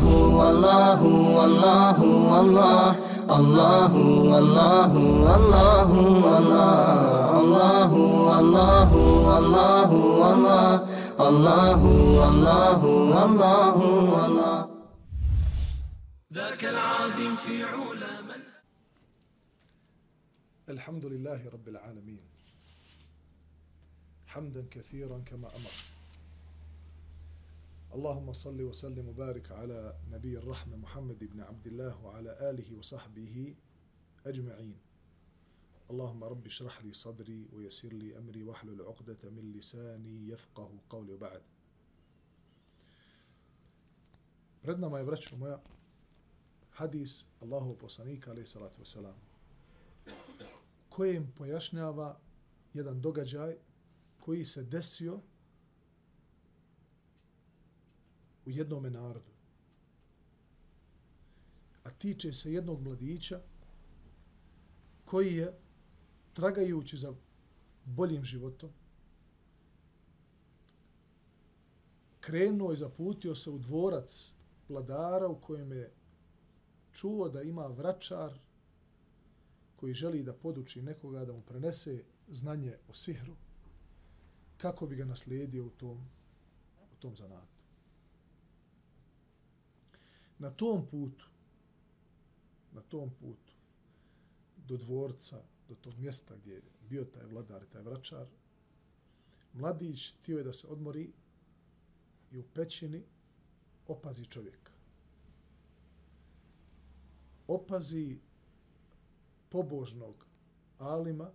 الله والله والله والله الله والله والله والله الله والله والله الله والله والله والله ذاك العظيم في علا من الحمد لله رب العالمين. حمدا كثيرا كما أمر. اللهم صل وسلم وبارك على نبي الرحمة محمد بن عبد الله وعلى آله وصحبه أجمعين اللهم رب اشرح لي صدري ويسر لي أمري واحلل عقدة من لساني يفقه قولي وبعد Pred nama je, vraću moja, hadis Allahu poslanika, alaih salatu wasalam, kojem pojašnjava jedan događaj koji se desio u jednom narodu. A tiče se jednog mladića koji je, tragajući za boljim životom, krenuo i zaputio se u dvorac vladara u kojem je čuo da ima vračar koji želi da poduči nekoga da mu prenese znanje o sihru, kako bi ga naslijedio u tom, u tom zanatu. Na tom putu, na tom putu, do dvorca, do tog mjesta gdje je bio taj vladar i taj vračar, mladić tio je da se odmori i u pećini opazi čovjeka. Opazi pobožnog alima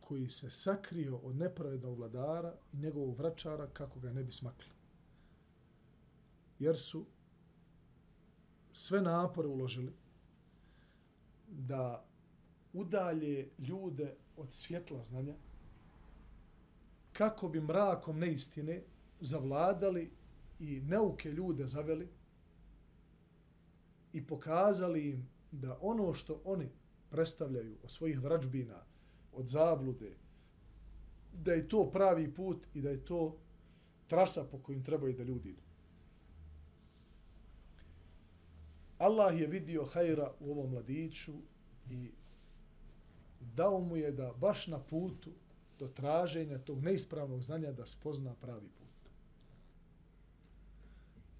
koji se sakrio od nepravednog vladara i njegovog vračara kako ga ne bi smakli. Jer su sve napore uložili da udalje ljude od svjetla znanja kako bi mrakom neistine zavladali i neuke ljude zaveli i pokazali im da ono što oni predstavljaju od svojih vrađbina, od zablude, da je to pravi put i da je to trasa po kojim trebaju da ljudi idu. Allah je vidio hajra u ovom mladiću i dao mu je da baš na putu do traženja tog neispravnog znanja da spozna pravi put.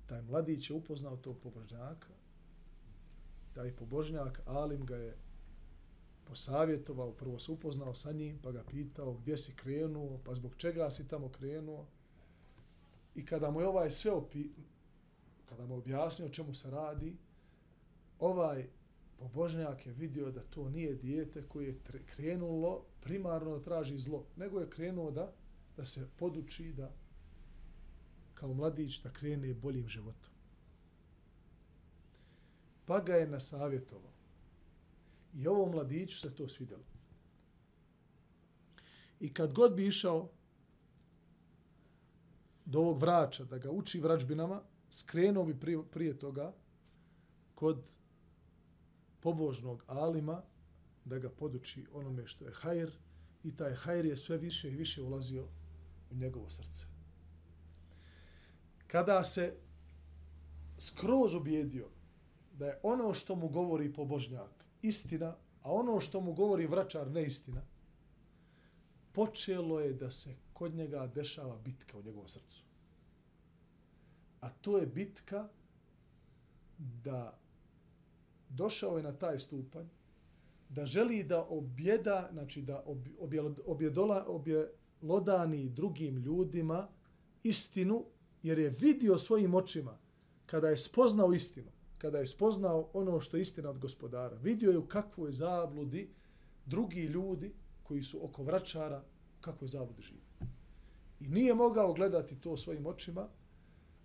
Taj mladić je upoznao tog pobožnjaka, taj pobožnjak, Alim ga je posavjetovao, prvo se upoznao sa njim, pa ga pitao gdje si krenuo, pa zbog čega si tamo krenuo. I kada mu je ovaj sve opi, kada mu objasnio čemu se radi, ovaj pobožnjak je vidio da to nije dijete koje je krenulo primarno da traži zlo, nego je krenuo da, da se poduči da kao mladić da krene boljim životom. Pa ga je nasavjetovao. I ovom mladiću se to svidjelo. I kad god bi išao do ovog vrača, da ga uči vračbinama, skrenuo bi prije, prije toga kod pobožnog alima da ga poduči onome što je hajr i taj hajr je sve više i više ulazio u njegovo srce. Kada se skroz ubjedio da je ono što mu govori pobožnjak istina, a ono što mu govori vračar neistina, počelo je da se kod njega dešava bitka u njegovom srcu. A to je bitka da došao je na taj stupanj da želi da objeda, znači da objedola, objelodani drugim ljudima istinu, jer je vidio svojim očima kada je spoznao istinu, kada je spoznao ono što je istina od gospodara, vidio je u kakvoj zabludi drugi ljudi koji su oko vračara, kakvoj zabludi živi. I nije mogao gledati to svojim očima,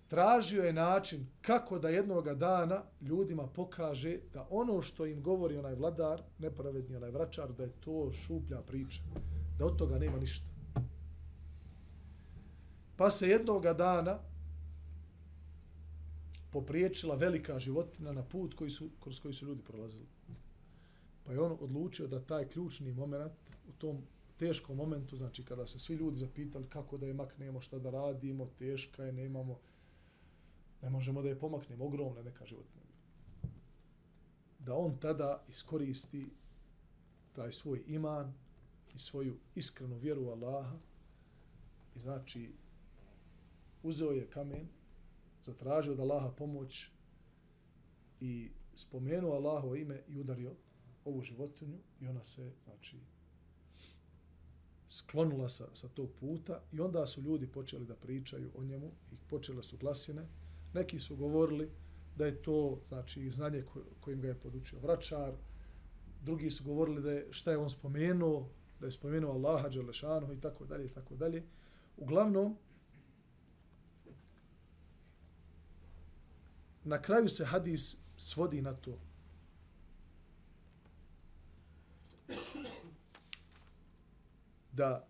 tražio je način kako da jednog dana ljudima pokaže da ono što im govori onaj vladar, nepravedni onaj vračar, da je to šuplja priča, da od toga nema ništa. Pa se jednog dana popriječila velika životina na put koji su, kroz koji su ljudi prolazili. Pa je on odlučio da taj ključni moment u tom teškom momentu, znači kada se svi ljudi zapitali kako da je mak, šta da radimo, teška je, nemamo Ne možemo da je pomaknemo, ogromna neka životinja. Da on tada iskoristi taj svoj iman i svoju iskrenu vjeru u Allaha i znači uzeo je kamen, zatražio od Allaha pomoć i spomenuo Allahovo ime i udario ovu životinju i ona se, znači, sklonila sa, sa tog puta i onda su ljudi počeli da pričaju o njemu i počele su glasine. Neki su govorili da je to znači znanje kojim ga je podučio vračar, drugi su govorili da je šta je on spomenuo, da je spomenuo Allaha Đelešanu i tako dalje i tako dalje. Uglavnom, na kraju se hadis svodi na to da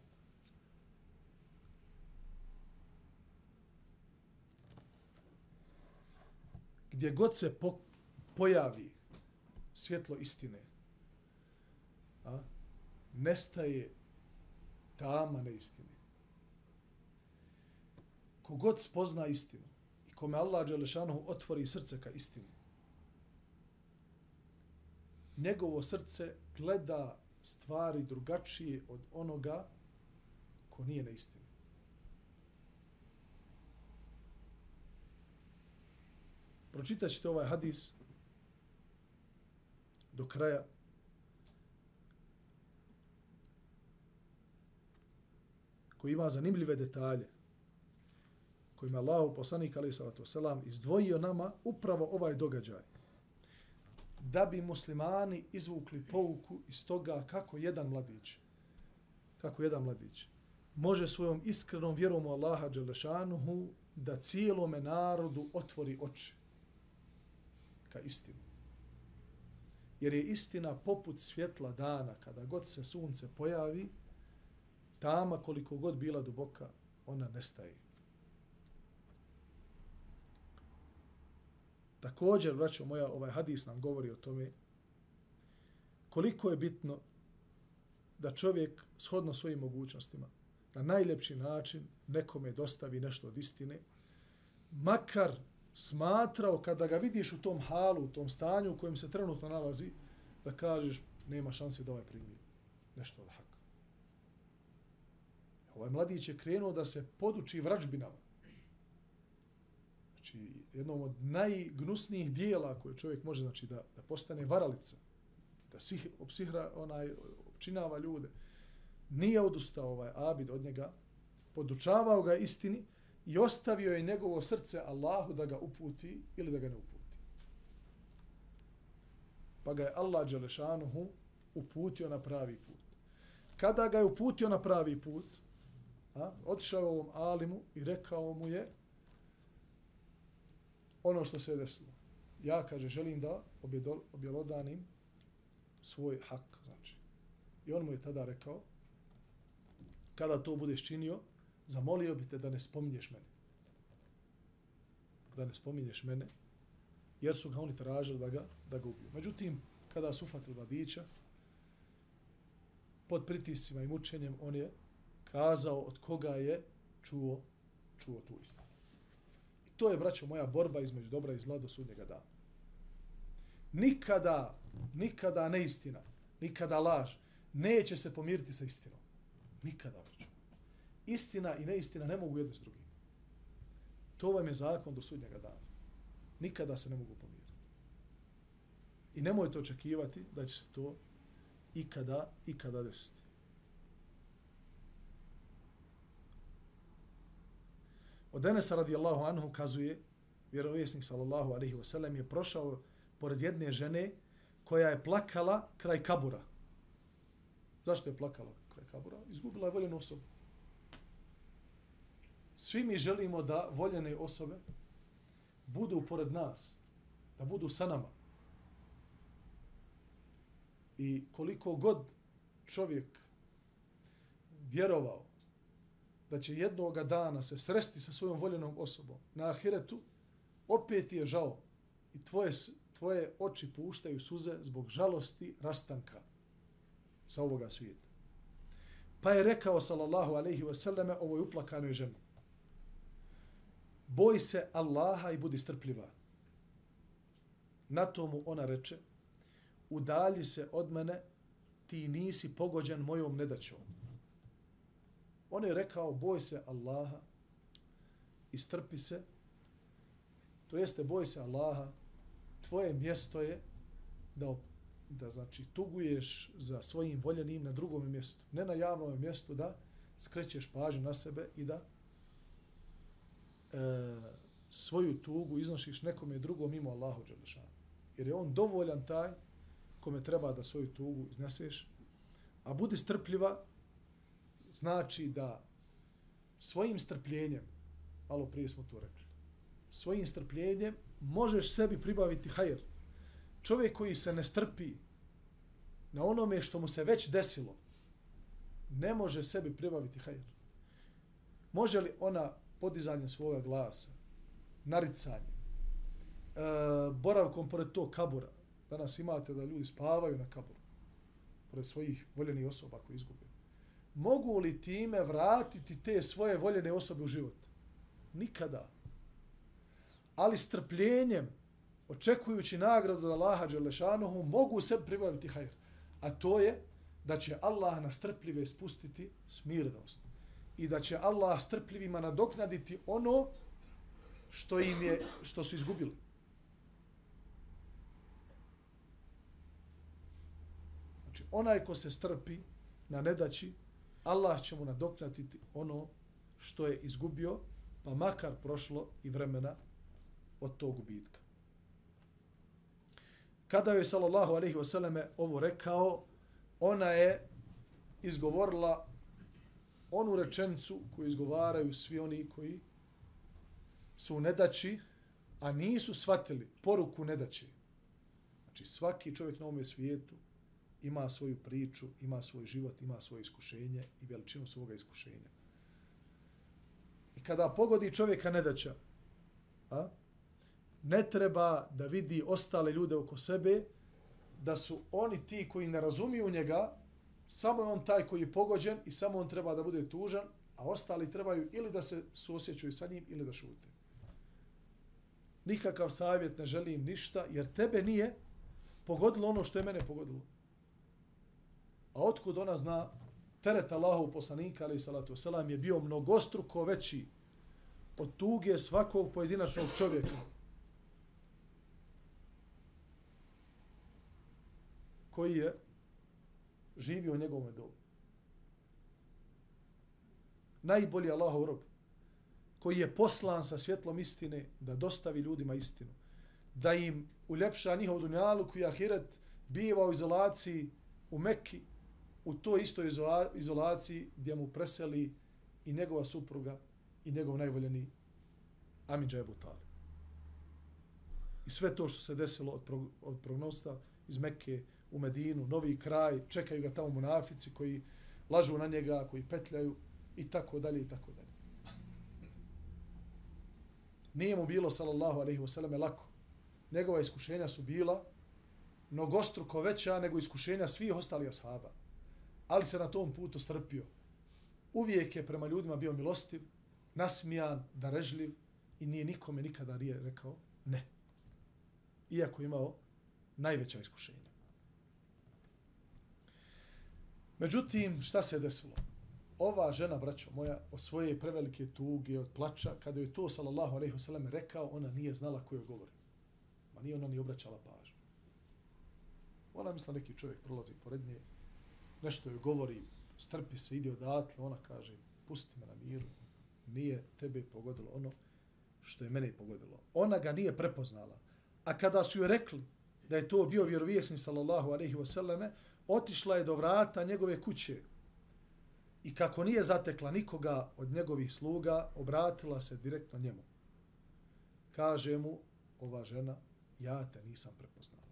gdje god se po, pojavi svjetlo istine, a, nestaje tama neistine. Kogod spozna istinu i kome Allah Đelešanohu otvori srce ka istini, njegovo srce gleda stvari drugačije od onoga ko nije na istini. Pročitat ćete ovaj hadis do kraja. koji ima zanimljive detalje kojima Allah poslanik ali salatu selam izdvojio nama upravo ovaj događaj da bi muslimani izvukli pouku iz toga kako jedan mladić, kako jedan mladić, može svojom iskrenom vjerom u Allaha Đelešanuhu da cijelome narodu otvori oči ka istinu. Jer je istina poput svjetla dana, kada god se sunce pojavi, tama koliko god bila duboka, ona nestaje. Također, braćo moja, ovaj hadis nam govori o tome koliko je bitno da čovjek shodno svojim mogućnostima na najljepši način nekome dostavi nešto od istine, makar smatrao kada ga vidiš u tom halu, u tom stanju u kojem se trenutno nalazi, da kažeš nema šanse da ovaj primi nešto od haka. Ovaj mladić je krenuo da se poduči vrađbinama znači jednom od najgnusnijih dijela koje čovjek može znači da da postane varalica da sih opsihra onaj opčinava ljude nije odustao ovaj abid od njega podučavao ga istini i ostavio je njegovo srce Allahu da ga uputi ili da ga ne uputi pa ga je Allah Đelešanuhu uputio na pravi put kada ga je uputio na pravi put a, otišao ovom alimu i rekao mu je ono što se je desilo. Ja, kaže, želim da objelodanim svoj hak, znači. I on mu je tada rekao, kada to budeš činio, zamolio bi te da ne spominješ mene. Da ne spominješ mene, jer su ga oni tražili da ga, da ga ubiju. Međutim, kada su ufatili mladića, pod pritisima i mučenjem, on je kazao od koga je čuo, čuo tu istinu. To je, braćo, moja borba između dobra i zla do sudnjega dana. Nikada, nikada neistina, nikada laž, neće se pomiriti sa istinom. Nikada, braćo. Istina i neistina ne mogu jedno s drugim. To vam je zakon do sudnjega dana. Nikada se ne mogu pomiriti. I nemojte očekivati da će se to ikada, ikada desiti. Od Enesa radijallahu anhu kazuje, vjerovjesnik sallallahu alaihi wa sallam je prošao pored jedne žene koja je plakala kraj kabura. Zašto je plakala kraj kabura? Izgubila je voljenu osobu. Svi mi želimo da voljene osobe budu pored nas, da budu sa nama. I koliko god čovjek vjerovao da će jednog dana se sresti sa svojom voljenom osobom na ahiretu, opet je žao i tvoje, tvoje oči puštaju suze zbog žalosti rastanka sa ovoga svijeta. Pa je rekao, sallallahu alaihi wa sallame, ovoj uplakanoj ženi, boj se Allaha i budi strpljiva. Na to mu ona reče, udalji se od mene, ti nisi pogođen mojom nedaćom. On je rekao, boj se Allaha i strpi se, to jeste, boj se Allaha, tvoje mjesto je da, da znači, tuguješ za svojim voljenim na drugom mjestu, ne na javnom mjestu, da skrećeš pažnju na sebe i da E, svoju tugu iznošiš nekome drugom mimo Allahu Đelešanu. Jer je on dovoljan taj kome treba da svoju tugu izneseš, a budi strpljiva, znači da svojim strpljenjem, malo prije smo to rekli, svojim strpljenjem možeš sebi pribaviti hajer. Čovjek koji se ne strpi na onome što mu se već desilo, ne može sebi pribaviti hajer. Može li ona podizanjem svoga glasa, naricanjem, e, boravkom pored tog kabura, danas imate da ljudi spavaju na kaburu, pored svojih voljenih osoba koji izgube. Mogu li time vratiti te svoje voljene osobe u život? Nikada. Ali strpljenjem, očekujući nagradu od Allaha Đelešanohu, mogu se pribaviti hajr. A to je da će Allah na strpljive spustiti smirenost i da će Allah strpljivima nadoknaditi ono što im je što su izgubili. Znači, onaj ko se strpi na nedaći, Allah će mu nadoknaditi ono što je izgubio, pa makar prošlo i vremena od tog gubitka. Kada je sallallahu alejhi ve selleme ovo rekao, ona je izgovorila onu rečenicu koju izgovaraju svi oni koji su u nedaći, a nisu shvatili poruku nedaći. Znači svaki čovjek na ovom svijetu ima svoju priču, ima svoj život, ima svoje iskušenje i veličinu svoga iskušenja. I kada pogodi čovjeka nedaća, a, ne treba da vidi ostale ljude oko sebe, da su oni ti koji ne razumiju njega, samo je on taj koji je pogođen i samo on treba da bude tužan, a ostali trebaju ili da se suosjećaju sa njim ili da šute. Nikakav savjet ne želim ništa, jer tebe nije pogodilo ono što je mene pogodilo. A otkud ona zna, teret Allahov poslanika, ali salatu wasalam, je bio mnogostruko veći od tuge svakog pojedinačnog čovjeka. koji je živio u njegovom domu. Najbolji Allahov rob, koji je poslan sa svjetlom istine da dostavi ljudima istinu, da im uljepša njihov dunjalu koji ahiret biva u izolaciji u Mekki, u toj istoj izolaciji gdje mu preseli i njegova supruga i njegov najvoljeni Amidža Ebu Talib. I sve to što se desilo od, prog od prognosta iz Mekke u Medinu, novi kraj, čekaju ga tamo munafici koji lažu na njega, koji petljaju i tako dalje i tako dalje. Nije mu bilo, sallallahu alaihi wasallam, lako. Njegova iskušenja su bila mnogostruko veća nego iskušenja svih ostalih ashaba. Ali se na tom putu strpio. Uvijek je prema ljudima bio milostiv, nasmijan, darežljiv i nije nikome nikada nije rekao ne. Iako imao najveća iskušenja. Međutim, šta se je desilo? Ova žena, braćo moja, od svoje prevelike tuge, od plača, kada je to, sallallahu alaihi wasallam, rekao, ona nije znala koju govori. Ma nije ona ni obraćala pažnju. Ona misla neki čovjek prolazi pored nje, nešto joj govori, strpi se, ide odatle, ona kaže, pusti me na miru, nije tebe pogodilo ono što je mene pogodilo. Ona ga nije prepoznala. A kada su joj rekli da je to bio vjerovjesni sallallahu alaihi wasallam, otišla je do vrata njegove kuće i kako nije zatekla nikoga od njegovih sluga, obratila se direktno njemu. Kaže mu ova žena, ja te nisam prepoznala.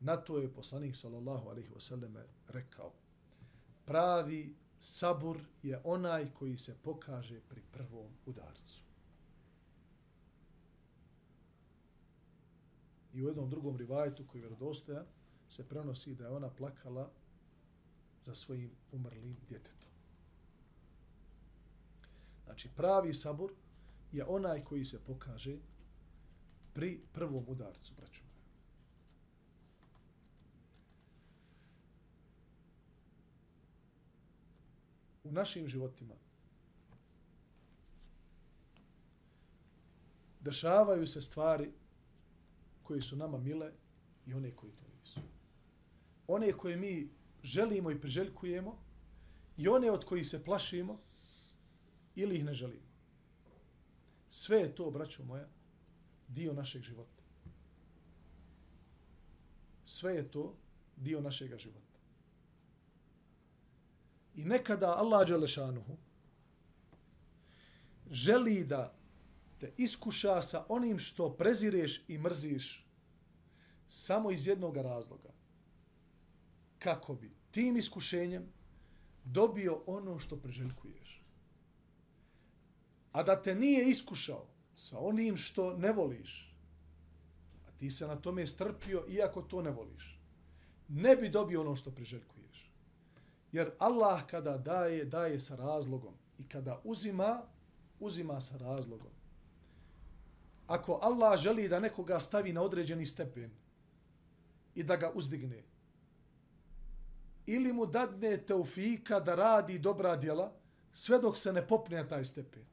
Na to je poslanik sallallahu alaihi wasallam rekao, pravi sabur je onaj koji se pokaže pri prvom udarcu. I u jednom drugom rivajtu koji je vjerodostojan, se prenosi da je ona plakala za svojim umrlim djetetom. Znači, pravi sabor je onaj koji se pokaže pri prvom udarcu, braću moja. U našim životima dešavaju se stvari koje su nama mile i one koji to nisu. One koje mi želimo i priželjkujemo i one od kojih se plašimo ili ih ne želimo. Sve je to, braćo moja, dio našeg života. Sve je to dio našeg života. I nekada Allah Đelešanuhu želi da te iskuša sa onim što prezireš i mrziš samo iz jednog razloga. Kako bi tim iskušenjem dobio ono što preželjkuješ. A da te nije iskušao sa onim što ne voliš, a ti se na tome strpio iako to ne voliš, ne bi dobio ono što preželjkuješ. Jer Allah kada daje, daje sa razlogom. I kada uzima, uzima sa razlogom. Ako Allah želi da nekoga stavi na određeni stepen i da ga uzdigne, ili mu dadne teufika da radi dobra djela, sve dok se ne popne na taj stepen.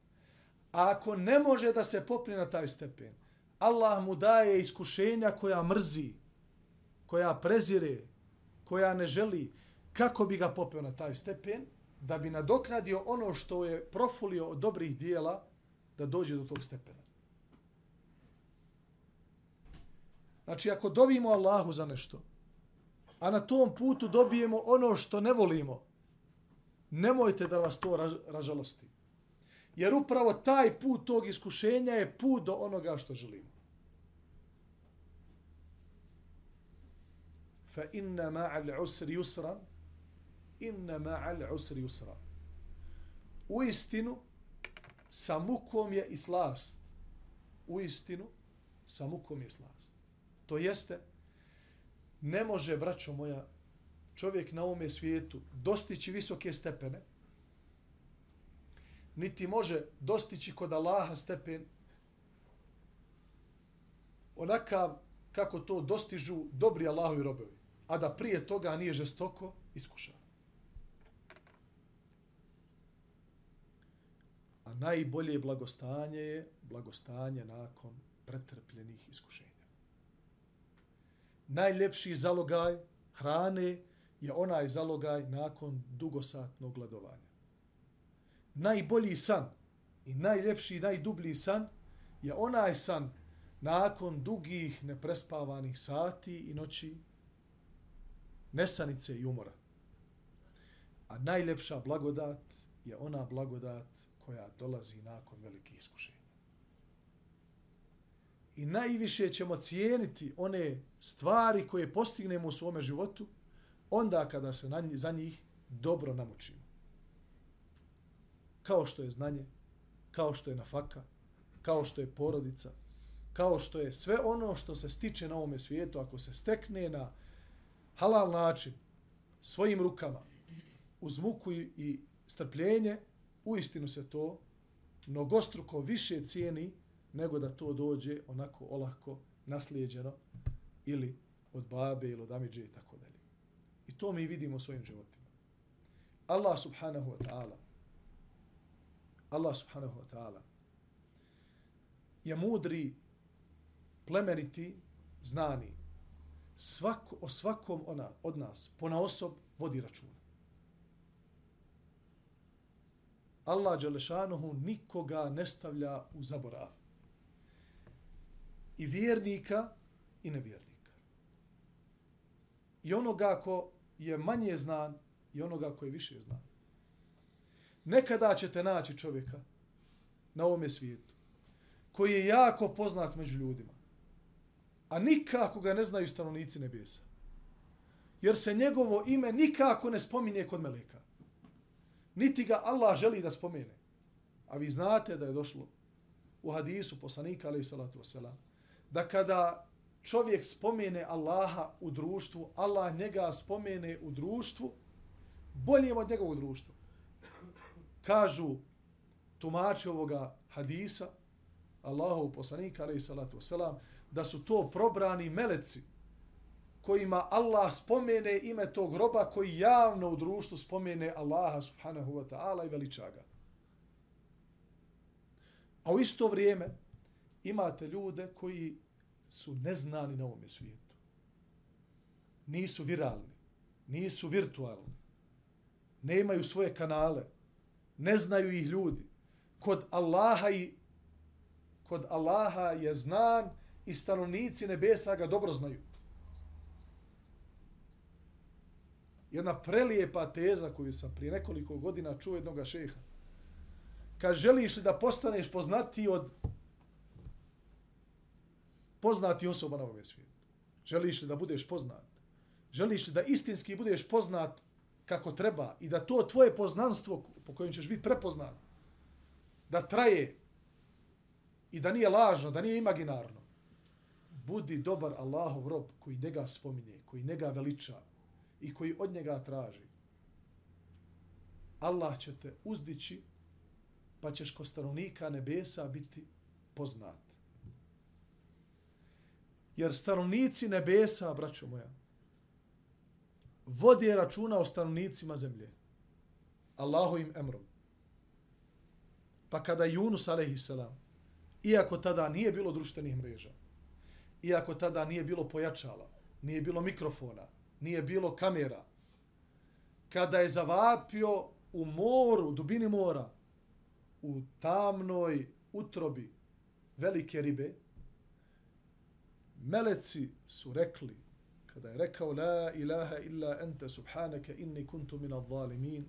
A ako ne može da se popne na taj stepen, Allah mu daje iskušenja koja mrzi, koja prezire, koja ne želi, kako bi ga popeo na taj stepen, da bi nadoknadio ono što je profulio od dobrih dijela, da dođe do tog stepena. Znači, ako dovimo Allahu za nešto, a na tom putu dobijemo ono što ne volimo, nemojte da vas to ražalosti. Jer upravo taj put tog iskušenja je put do onoga što želimo. Fa inna ma'al usri yusra, inna ma'al usri yusra. U istinu, sa mukom je i slast. U istinu, sa mukom je slast. To jeste, ne može, braćo moja, čovjek na ovome svijetu dostići visoke stepene, niti može dostići kod Allaha stepen onakav kako to dostižu dobri Allahovi robovi, a da prije toga nije žestoko iskušan. A najbolje blagostanje je blagostanje nakon pretrpljenih iskušenja najljepši zalogaj hrane je onaj zalogaj nakon dugosatnog gladovanja. Najbolji san i najljepši i najdublji san je onaj san nakon dugih neprespavanih sati i noći nesanice i umora. A najljepša blagodat je ona blagodat koja dolazi nakon velikih iskušenja i najviše ćemo cijeniti one stvari koje postignemo u svome životu onda kada se na njih, za njih dobro namučimo. Kao što je znanje, kao što je nafaka, kao što je porodica, kao što je sve ono što se stiče na ovome svijetu, ako se stekne na halal način, svojim rukama, uz muku i strpljenje, uistinu se to mnogostruko više cijeni nego da to dođe onako olako naslijeđeno ili od babe ili od amidže i tako dalje. I to mi vidimo u svojim životima. Allah subhanahu wa ta'ala Allah subhanahu wa ta'ala je mudri, plemeniti, znani. Svako, o svakom ona, od nas, pona osob, vodi računa. Allah Đelešanuhu nikoga ne stavlja u zaborav i vjernika i nevjernika. I onoga ko je manje znan i onoga ko je više znan. Nekada ćete naći čovjeka na ovome svijetu koji je jako poznat među ljudima, a nikako ga ne znaju stanovnici nebesa. Jer se njegovo ime nikako ne spominje kod meleka. Niti ga Allah želi da spomene. A vi znate da je došlo u hadisu poslanika, alaih salatu wasalam, da kada čovjek spomene Allaha u društvu, Allah njega spomene u društvu, bolje od njegovog društva. Kažu tumači ovoga hadisa, Allahov poslanika, alaih salatu wasalam, da su to probrani meleci kojima Allah spomene ime tog groba koji javno u društvu spomene Allaha subhanahu wa ta'ala i veličaga. A u isto vrijeme imate ljude koji su neznani na ovome svijetu. Nisu viralni, nisu virtualni, nemaju svoje kanale, ne znaju ih ljudi. Kod Allaha i kod Allaha je znan i stanovnici nebesa ga dobro znaju. Jedna prelijepa teza koju sam prije nekoliko godina čuo jednog šeha. Kad želiš li da postaneš poznati od poznati osoba na ovom svijetu? Želiš li da budeš poznat? Želiš li da istinski budeš poznat kako treba i da to tvoje poznanstvo po kojem ćeš biti prepoznat, da traje i da nije lažno, da nije imaginarno, budi dobar Allahov rob koji njega spominje, koji njega veliča i koji od njega traži. Allah će te uzdići pa ćeš ko stanovnika nebesa biti poznat. Jer stanovnici nebesa, braćo moja, vodi računa o stanovnicima zemlje. Allahovim emrom. Pa kada Junus, a.s. Iako tada nije bilo društvenih mreža, iako tada nije bilo pojačala, nije bilo mikrofona, nije bilo kamera, kada je zavapio u moru, u dubini mora, u tamnoj utrobi velike ribe, meleci su rekli, kada je rekao la ilaha illa ente subhanaka inni kuntu min zalimin,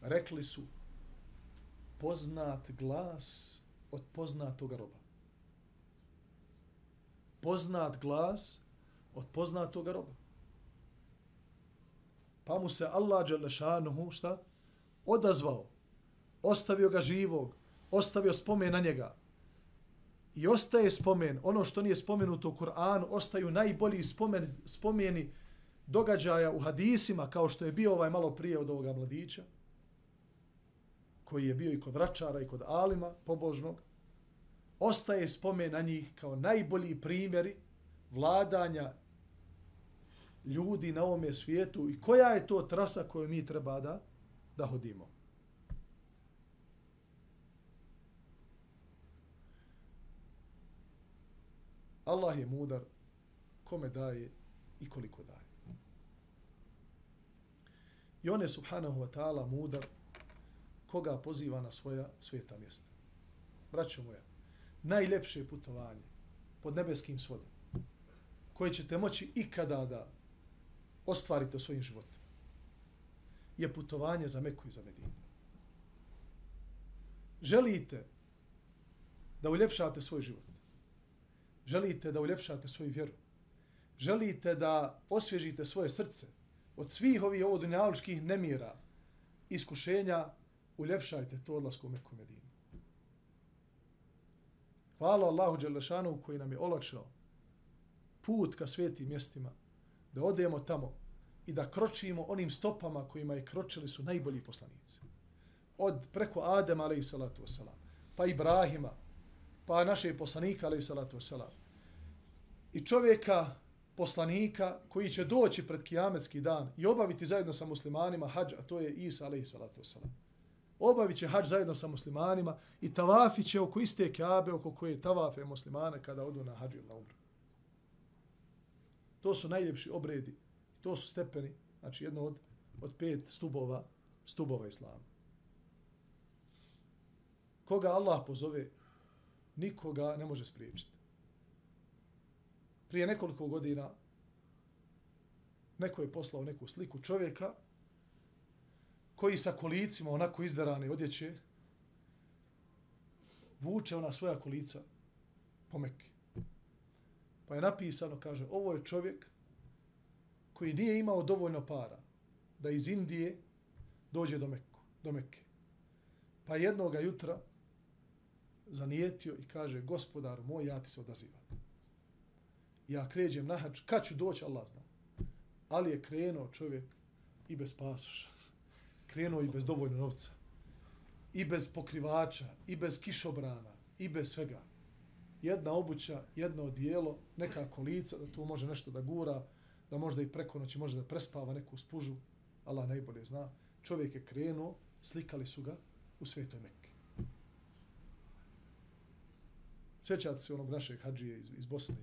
rekli su poznat glas od poznatog roba. Poznat glas od poznatog roba. Pa mu se Allah Đalešanuhu šta? Odazvao. Ostavio ga živog. Ostavio spomen na njega i ostaje spomen, ono što nije spomenuto u Kur'anu, ostaju najbolji spomen, spomeni događaja u hadisima, kao što je bio ovaj malo prije od ovoga mladića, koji je bio i kod vračara i kod alima pobožnog, ostaje spomen na njih kao najbolji primjeri vladanja ljudi na ovome svijetu i koja je to trasa koju mi treba da, da hodimo. Allah je mudar kome daje i koliko daje. I on je subhanahu wa ta'ala mudar koga poziva na svoja sveta mjesta. Braćo moja, najljepše putovanje pod nebeskim svodom koje ćete moći ikada da ostvarite u svojim životima je putovanje za Meku i za Medinu. Želite da uljepšate svoj život želite da uljepšate svoju vjeru, želite da osvježite svoje srce od svih ovih ovodunjalučkih nemira, iskušenja, uljepšajte to odlaskom u Meku Medinu. Hvala Allahu Đelešanu koji nam je olakšao put ka svetim mjestima, da odemo tamo i da kročimo onim stopama kojima je kročili su najbolji poslanici. Od preko Adema, alaih salatu wasalam, pa Ibrahima, pa naše poslanika, ali salatu selam. I čovjeka, poslanika, koji će doći pred kijametski dan i obaviti zajedno sa muslimanima hađ, a to je Isa, ali salatu selam. Obavit će hađ zajedno sa muslimanima i tavafi će oko iste kjabe, oko koje tavafe muslimane kada odu na hađu na umru. To su najljepši obredi. To su stepeni, znači jedno od, od pet stubova, stubova islama. Koga Allah pozove nikoga ne može spriječiti. Prije nekoliko godina neko je poslao neku sliku čovjeka koji sa kolicima onako izderane odjeće vuče ona svoja kolica po Mekke. Pa je napisano, kaže, ovo je čovjek koji nije imao dovoljno para da iz Indije dođe do, Meku, do Mekke. Pa jednoga jutra zanijetio i kaže, gospodar moj, ja ti se odazivam. Ja kređem na hač, kad ću doći, Allah zna. Ali je krenuo čovjek i bez pasoša. Krenuo i bez dovoljno novca. I bez pokrivača, i bez kišobrana, i bez svega. Jedna obuća, jedno odijelo, neka kolica, da tu može nešto da gura, da možda i preko noći može da prespava neku spužu, Allah najbolje zna. Čovjek je krenuo, slikali su ga u svetoj Mekke. Sjećate se onog našeg hađije iz, iz Bosne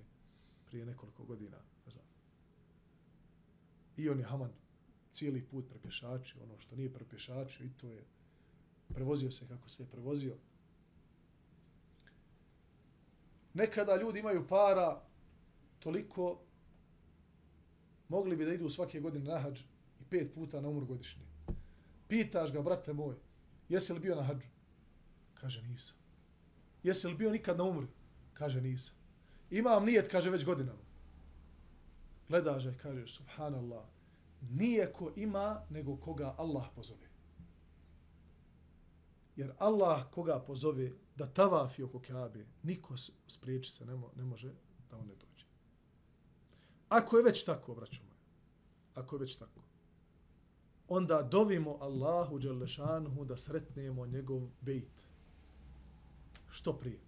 prije nekoliko godina, ne znam. I on je Haman cijeli put prepješačio, ono što nije prepješačio i to je prevozio se kako se je prevozio. Nekada ljudi imaju para toliko mogli bi da idu svake godine na hađ i pet puta na umru godišnje. Pitaš ga, brate moj, jesi li bio na hađu? Kaže, nisam. Jesi li bio nikad na umri? Kaže, nisam. Imam nijet, kaže, već godinama. Gledaš ga kaže, subhanallah, nije ko ima, nego koga Allah pozove. Jer Allah koga pozove da tavafi oko Kaabe, niko spriječi se ne, mo, ne može da on ne dođe. Ako je već tako, braćo moje, ako je već tako, onda dovimo Allahu Đelešanhu da sretnemo njegov bejt. Što prije.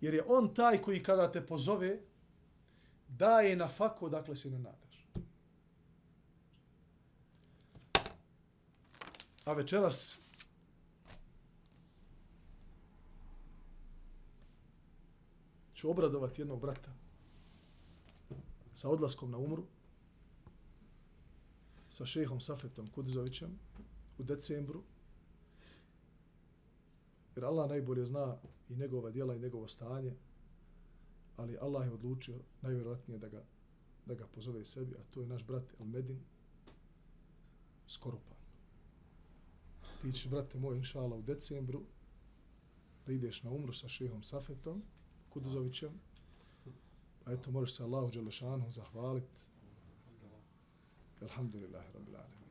Jer je on taj koji kada te pozove, daje na fako dakle se ne nadaš. A večeras ću obradovati jednog brata sa odlaskom na umru sa šehom Safetom Kudzovićem u decembru jer Allah najbolje zna i njegova djela i njegovo stanje ali Allah je odlučio najvjerojatnije da ga, da ga pozove sebi a to je naš brat El Medin Skorupan ti ćeš brate moj inšala u decembru da ideš na umru sa šehom Safetom Kuduzovićem. A eto, možeš se Allahu Đelešanu zahvaliti. Alhamdulillahi Rabbil Alamin.